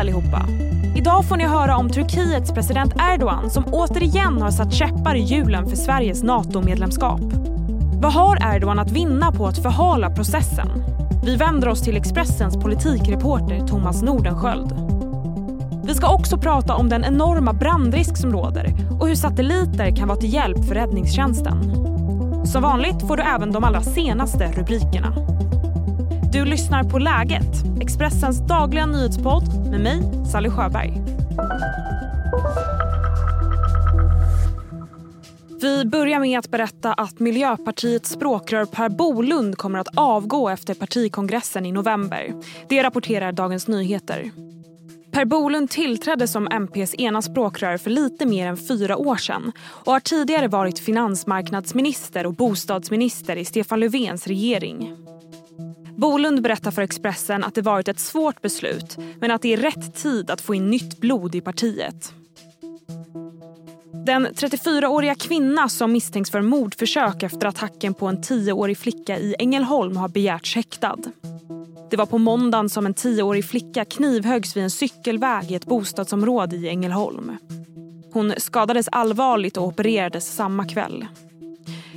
allihopa! Idag får ni höra om Turkiets president Erdogan som återigen har satt käppar i hjulen för Sveriges NATO-medlemskap. Vad har Erdogan att vinna på att förhala processen? Vi vänder oss till Expressens politikreporter Thomas Nordenskjöld. Vi ska också prata om den enorma brandrisk som råder och hur satelliter kan vara till hjälp för räddningstjänsten. Som vanligt får du även de allra senaste rubrikerna. Du lyssnar på Läget, Expressens dagliga nyhetspodd med mig, Sally Sjöberg. Vi börjar med att berätta att Miljöpartiets språkrör Per Bolund kommer att avgå efter partikongressen i november. Det rapporterar Dagens Nyheter. Per Bolund tillträdde som MPs ena språkrör för lite mer än fyra år sedan och har tidigare varit finansmarknadsminister och bostadsminister i Stefan Löfvens regering. Bolund berättar för Expressen att det varit ett svårt beslut men att det är rätt tid att få in nytt blod i partiet. Den 34-åriga kvinna som misstänks för mordförsök efter attacken på en 10-årig flicka i Ängelholm har begärts häktad. Det var på måndagen som en 10-årig flicka knivhöggs vid en cykelväg i ett bostadsområde i Ängelholm. Hon skadades allvarligt och opererades samma kväll.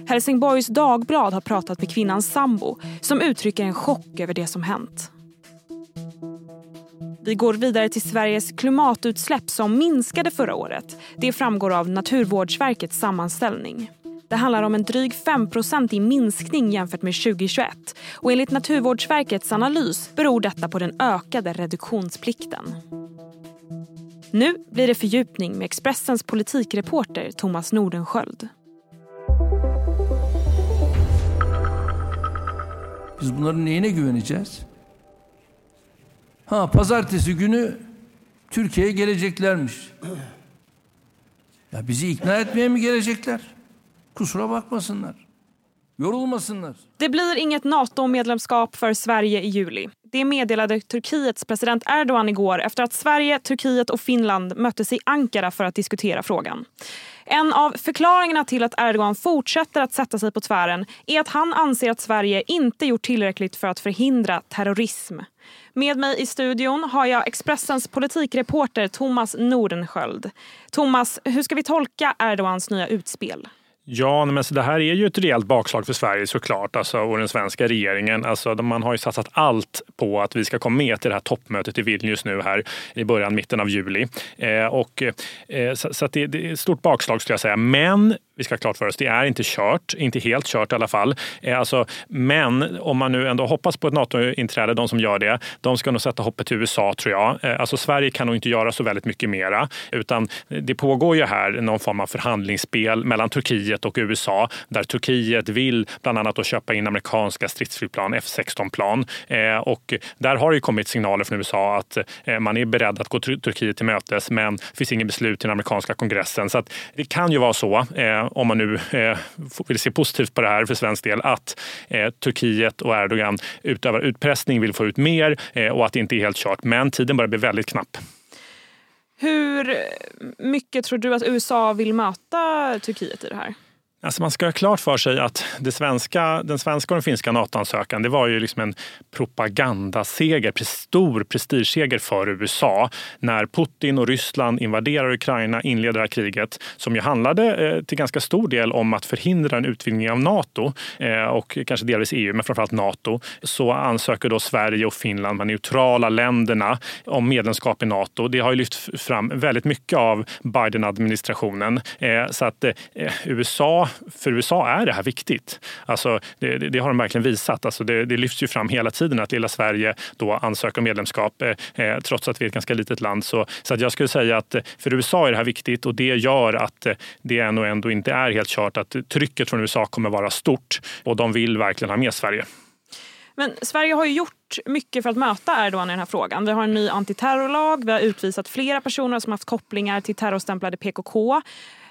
Helsingborgs Dagblad har pratat med kvinnans sambo som uttrycker en chock över det som hänt. Vi går vidare till Sveriges klimatutsläpp som minskade förra året. Det framgår av Naturvårdsverkets sammanställning. Det handlar om en dryg 5% i minskning jämfört med 2021. Och enligt Naturvårdsverkets analys beror detta på den ökade reduktionsplikten. Nu blir det fördjupning med Expressens politikreporter Thomas Nordenskjöld. Biz bunların neyine güveneceğiz? Ha pazartesi günü Türkiye'ye geleceklermiş. Ya bizi ikna etmeye mi gelecekler? Kusura bakmasınlar. Yorulmasınlar. Det blir inget NATO-medlemskap för Sverige i juli. Det meddelade Turkiets president Erdogan igår efter att Sverige, Turkiet och Finland möttes i Ankara för att diskutera frågan. En av förklaringarna till att Erdogan fortsätter att sätta sig på tvären är att han anser att Sverige inte gjort tillräckligt för att förhindra terrorism. Med mig i studion har jag Expressens politikreporter Thomas Nordenskjöld. Thomas, hur ska vi tolka Erdogans nya utspel? Ja, men alltså, det här är ju ett rejält bakslag för Sverige såklart alltså, och den svenska regeringen. Alltså, man har ju satsat allt på att vi ska komma med till det här toppmötet i Vilnius nu här i början, mitten av juli. Eh, och, eh, så, så det, det, är ett stort bakslag skulle jag säga. Men vi ska ha klart för oss, det är inte kört, inte helt kört i alla fall. Eh, alltså, men om man nu ändå hoppas på ett NATO-inträde, de som gör det, de ska nog sätta hoppet till USA tror jag. Eh, alltså, Sverige kan nog inte göra så väldigt mycket mera, utan det pågår ju här någon form av förhandlingsspel mellan Turkiet och USA, där Turkiet vill bland annat att köpa in amerikanska stridsflygplan, F16-plan. Eh, och där har det kommit signaler från USA att man är beredd att gå Turkiet till mötes, men det finns inget beslut i den amerikanska kongressen. Så det kan ju vara så om man nu eh, vill se positivt på det här för svensk del, att eh, Turkiet och Erdogan utövar utpressning, vill få ut mer eh, och att det inte är helt kört. Men tiden börjar bli väldigt knapp. Hur mycket tror du att USA vill möta Turkiet i det här? Alltså man ska ha klart för sig att det svenska, den svenska och den finska NATO-ansökan det var ju liksom en propagandaseger, stor prestigeseger för USA när Putin och Ryssland invaderar Ukraina, inleder det här kriget som ju handlade eh, till ganska stor del om att förhindra en utvidgning av Nato eh, och kanske delvis EU, men framförallt Nato. Så ansöker då Sverige och Finland, de neutrala länderna, om medlemskap i Nato. Det har ju lyft fram väldigt mycket av Biden-administrationen. Eh, så att eh, eh, USA för USA är det här viktigt. Alltså, det, det har de verkligen visat. Alltså, det, det, lyfts ju fram hela tiden att lilla Sverige då ansöker om medlemskap eh, eh, trots att vi är ett ganska litet land. Så, så att jag skulle säga att eh, för USA är det här viktigt och det gör att eh, det ändå, ändå inte är helt kört att trycket från USA kommer vara stort och de vill verkligen ha med Sverige. Men Sverige har ju gjort mycket för att möta Erdogan i den här frågan. Vi har en ny antiterrorlag, vi har utvisat flera personer som haft kopplingar till terrorstämplade PKK.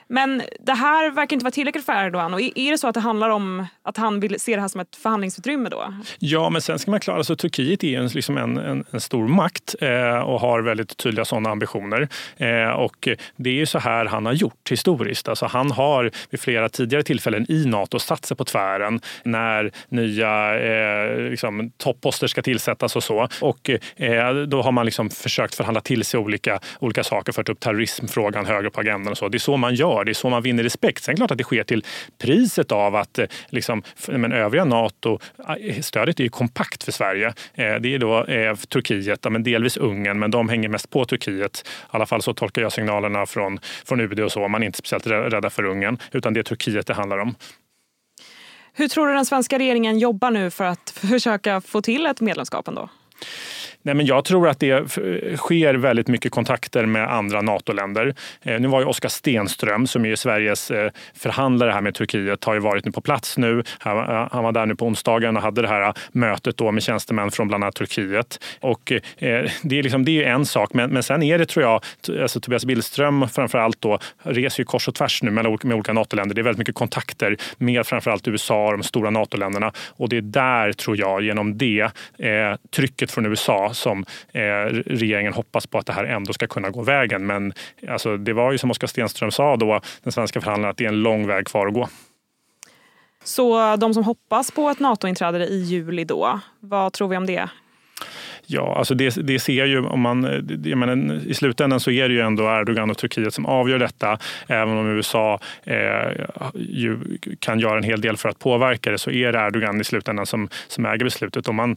Men det här verkar inte vara tillräckligt för Erdogan. Och är det så att det handlar om att han vill se det här som ett förhandlingsutrymme då? Ja, men sen ska man klara sig. Turkiet är en, liksom en, en, en stor makt eh, och har väldigt tydliga sådana ambitioner. Eh, och det är ju så här han har gjort historiskt. Alltså han har vid flera tidigare tillfällen i Nato satt sig på tvären när nya eh, liksom, topposter ska tillsättas och så. Och eh, då har man liksom försökt förhandla till sig olika, olika saker, fört upp terrorismfrågan högre på agendan och så. Det är så man gör, det är så man vinner respekt. Sen är det klart att det sker till priset av att eh, liksom, men övriga Nato-stödet eh, är ju kompakt för Sverige. Eh, det är då Turkiet, men delvis Ungern, men de hänger mest på Turkiet. I alla fall så tolkar jag signalerna från, från UD och så. Man är inte speciellt rädda för Ungern, utan det är Turkiet det handlar om. Hur tror du den svenska regeringen jobbar nu för att försöka få till ett medlemskap ändå? Nej, men jag tror att det sker väldigt mycket kontakter med andra NATO-länder. Eh, nu var ju Oskar Stenström, som är Sveriges eh, förhandlare här med Turkiet, har ju varit nu på plats nu. Han eh, var där nu på onsdagen och hade det här mötet då med tjänstemän från bland annat Turkiet. Och det är, liksom, det är en sak, men, men sen är det tror jag, alltså Tobias Billström framför allt då, reser ju kors och tvärs nu med, med olika NATO-länder. Det är väldigt mycket kontakter med framför allt USA och de stora NATO-länderna. Och det är där, tror jag, genom det eh, trycket från USA som eh, regeringen hoppas på att det här ändå ska kunna gå vägen. Men alltså, det var ju som Oskar Stenström sa då, den svenska förhandlaren, att det är en lång väg kvar att gå. Så de som hoppas på ett NATO-inträde i juli då, vad tror vi om det? Ja, alltså det, det ser ju om man, eh, jag menar, i slutändan så är det ju ändå Erdogan och Turkiet som avgör detta. Även om USA eh, ju kan göra en hel del för att påverka det så är det Erdogan i slutändan som, som äger beslutet. Och man,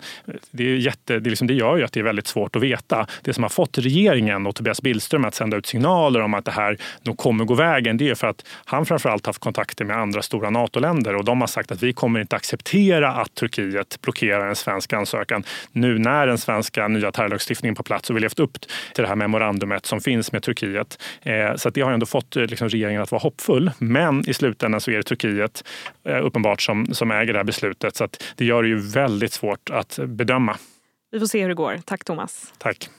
det, är jätte, det, liksom, det gör ju att det är väldigt svårt att veta. Det som har fått regeringen och Tobias Billström att sända ut signaler om att det här nog kommer gå vägen, det är för att han framförallt haft kontakter med andra stora NATO-länder och de har sagt att vi kommer inte acceptera att Turkiet blockerar en svensk ansökan nu när en svensk svenska nya terrorlagstiftningen på plats och vi levt upp till det här memorandumet som finns med Turkiet. Eh, så det har ändå fått eh, liksom, regeringen att vara hoppfull. Men i slutändan så är det Turkiet eh, uppenbart som, som äger det här beslutet. Så det gör det ju väldigt svårt att bedöma. Vi får se hur det går. Tack Thomas. Tack.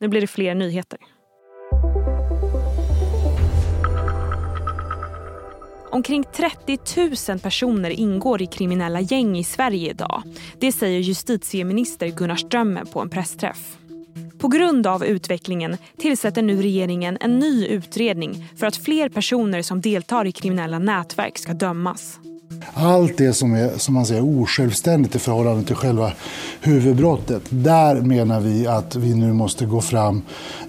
Nu blir det fler nyheter. Omkring 30 000 personer ingår i kriminella gäng i Sverige idag. Det säger justitieminister Gunnar Strömmer på en pressträff. På grund av utvecklingen tillsätter nu regeringen en ny utredning för att fler personer som deltar i kriminella nätverk ska dömas. Allt det som är som man säger, osjälvständigt i förhållande till själva huvudbrottet. Där menar vi att vi nu måste gå fram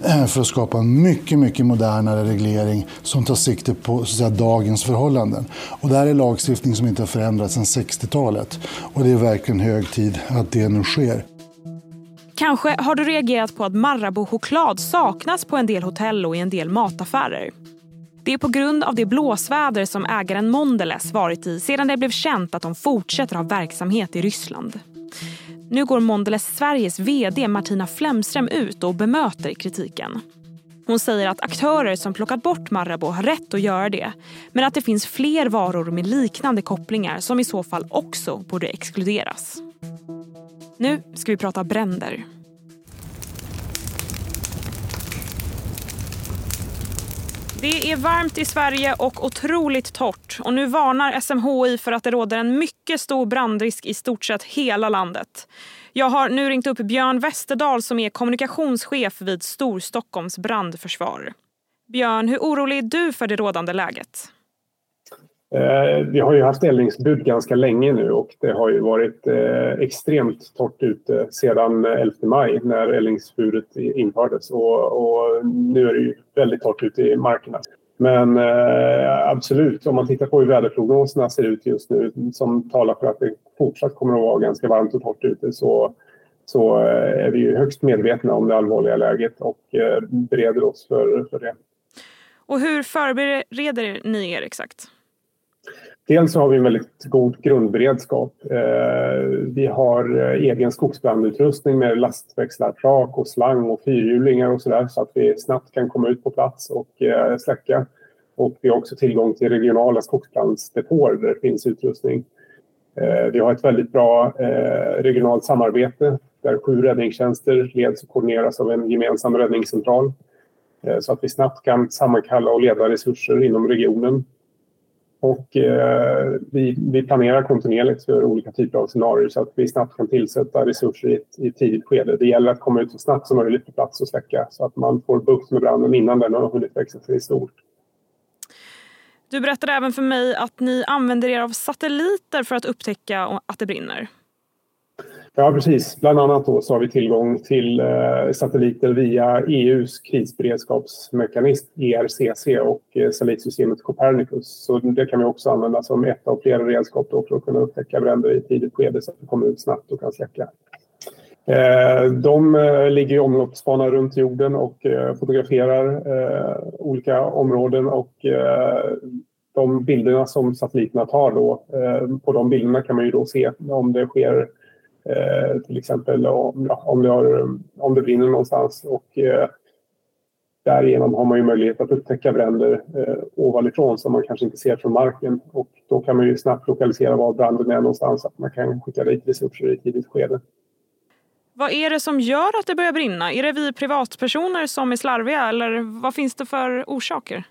eh, för att skapa en mycket, mycket modernare reglering som tar sikte på så säga, dagens förhållanden. Och det här är lagstiftning som inte har förändrats sedan 60-talet. Och det är verkligen hög tid att det nu sker. Kanske har du reagerat på att Marabou-choklad saknas på en del hotell och i en del mataffärer. Det är på grund av det blåsväder som ägaren Mondelez varit i sedan det blev känt att de fortsätter ha verksamhet i Ryssland. Nu går Mondelez Sveriges vd Martina Flemström ut och bemöter kritiken. Hon säger att aktörer som plockat bort Marabou har rätt att göra det men att det finns fler varor med liknande kopplingar som i så fall också borde exkluderas. Nu ska vi prata bränder. Det är varmt i Sverige och otroligt torrt. Och nu varnar SMHI för att det råder en mycket stor brandrisk i stort sett hela landet. Jag har nu ringt upp Björn Westerdahl som är kommunikationschef vid Storstockholms brandförsvar. Björn, hur orolig är du för det rådande läget? Eh, vi har ju haft eldningsbud ganska länge nu och det har ju varit eh, extremt torrt ute sedan 11 maj när eldningsbudet infördes och, och nu är det ju väldigt torrt ute i markerna. Men eh, absolut, om man tittar på hur väderprognoserna ser ut just nu som talar för att det fortsatt kommer att vara ganska varmt och torrt ute så, så eh, är vi ju högst medvetna om det allvarliga läget och eh, bereder oss för, för det. Och hur förbereder ni er exakt? Dels så har vi en väldigt god grundberedskap. Eh, vi har eh, egen skogsbrandutrustning med lastväxlar, flak och slang och fyrhjulingar och sådär så att vi snabbt kan komma ut på plats och eh, släcka. Och vi har också tillgång till regionala skogsbrandsdepåer där det finns utrustning. Vi har ett väldigt bra regionalt samarbete där sju räddningstjänster leds och koordineras av en gemensam räddningscentral. så att vi snabbt kan sammankalla och leda resurser inom regionen. Och eh, vi, vi, planerar kontinuerligt för olika typer av scenarier så att vi snabbt kan tillsätta resurser i ett, i ett tidigt skede. Det gäller att komma ut så snabbt som möjligt på plats och släcka så att man får bukt med branden innan den har hunnit växa sig stort. Du berättade även för mig att ni använder er av satelliter för att upptäcka att det brinner. Ja, precis. Bland annat då så har vi tillgång till eh, satelliter via EUs krisberedskapsmekanism ERCC och eh, satellitsystemet Copernicus. Så det kan vi också använda som ett av flera redskap för att kunna upptäcka bränder i tidigt skede så att vi kommer ut snabbt och kan släcka. Eh, de eh, ligger i omloppsbana runt jorden och eh, fotograferar eh, olika områden och de bilderna som satelliterna tar då, på de bilderna kan man ju då se om det sker Eh, till exempel om, ja, om, det har, om det brinner någonstans. Och, eh, därigenom har man ju möjlighet att upptäcka bränder eh, ovanifrån som man kanske inte ser från marken. Och då kan man ju snabbt lokalisera var branden är någonstans, att man kan skicka dit resurser i ett tidigt skede. Vad är det som gör att det börjar brinna? Är det vi privatpersoner som är slarviga eller vad finns det för orsaker?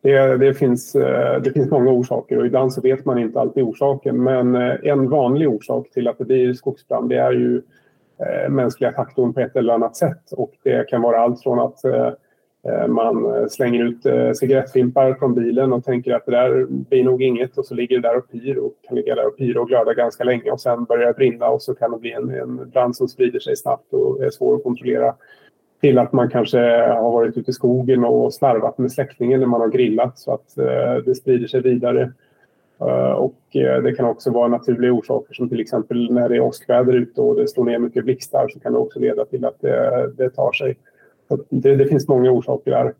Det, det, finns, eh, det finns många orsaker och ibland så vet man inte alltid orsaken. Men eh, en vanlig orsak till att det blir skogsbrand det är ju eh, mänskliga faktorn på ett eller annat sätt. Och det kan vara allt från att man slänger ut cigarettfimpar från bilen och tänker att det där blir nog inget och så ligger det där och pyr och kan ligga där och pyra och glöda ganska länge och sen börjar det brinna och så kan det bli en, en brand som sprider sig snabbt och är svår att kontrollera till att man kanske har varit ute i skogen och slarvat med släckningen när man har grillat så att eh, det sprider sig vidare. Eh, och eh, det kan också vara naturliga orsaker som till exempel när det är åskväder ute och det slår ner mycket blixtar så kan det också leda till att det, det tar sig. Det, det, finns många orsaker där.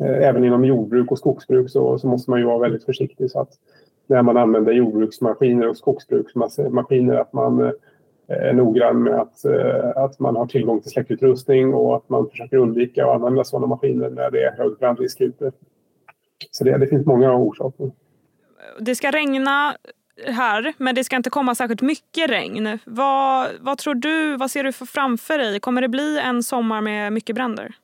Eh, även inom jordbruk och skogsbruk så, så, måste man ju vara väldigt försiktig så att när man använder jordbruksmaskiner och skogsbruksmaskiner att man är noggrann med att, eh, att man har tillgång till släckutrustning och att man försöker undvika att använda sådana maskiner när det är hög brandrisk ute. Så det, det finns många orsaker. Det ska regna här, men det ska inte komma särskilt mycket regn. Vad, vad tror du, vad ser du för framför dig? Kommer det bli en sommar med mycket bränder?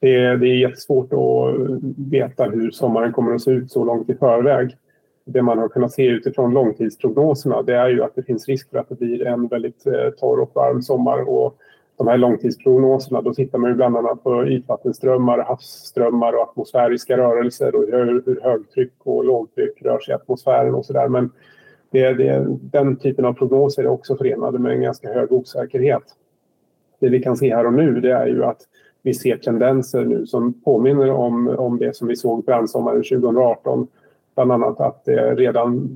Det, det är jättesvårt att veta hur sommaren kommer att se ut så långt i förväg det man har kunnat se utifrån långtidsprognoserna det är ju att det finns risk för att det blir en väldigt eh, torr och varm sommar. Och de här långtidsprognoserna, då tittar man ju bland annat på ytvattenströmmar, havsströmmar och atmosfäriska rörelser och hur, hur högtryck och lågtryck rör sig i atmosfären och sådär. Men det, det, den typen av prognoser är också förenade med en ganska hög osäkerhet. Det vi kan se här och nu det är ju att vi ser tendenser nu som påminner om, om det som vi såg brandsommaren 2018 bland annat att det redan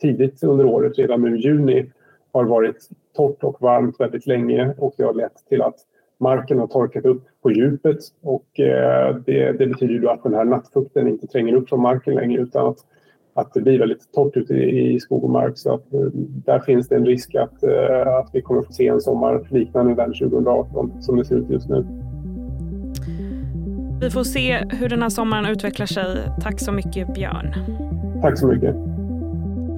tidigt under året, redan nu i juni, har varit torrt och varmt väldigt länge och det har lett till att marken har torkat upp på djupet och eh, det, det betyder ju att den här nattfukten inte tränger upp från marken längre utan att, att det blir väldigt torrt ute i, i skog och mark. Så att, eh, där finns det en risk att, eh, att vi kommer få se en sommar liknande den 2018 som det ser ut just nu. Vi får se hur den här sommaren utvecklar sig. Tack så mycket Björn. Tack så mycket.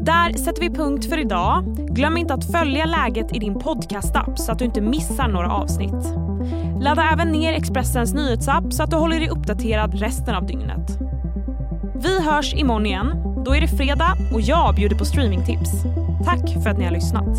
Där sätter vi punkt för idag. Glöm inte att följa läget i din podcastapp så att du inte missar några avsnitt. Ladda även ner Expressens nyhetsapp så att du håller dig uppdaterad resten av dygnet. Vi hörs imorgon igen. Då är det fredag och jag bjuder på streamingtips. Tack för att ni har lyssnat.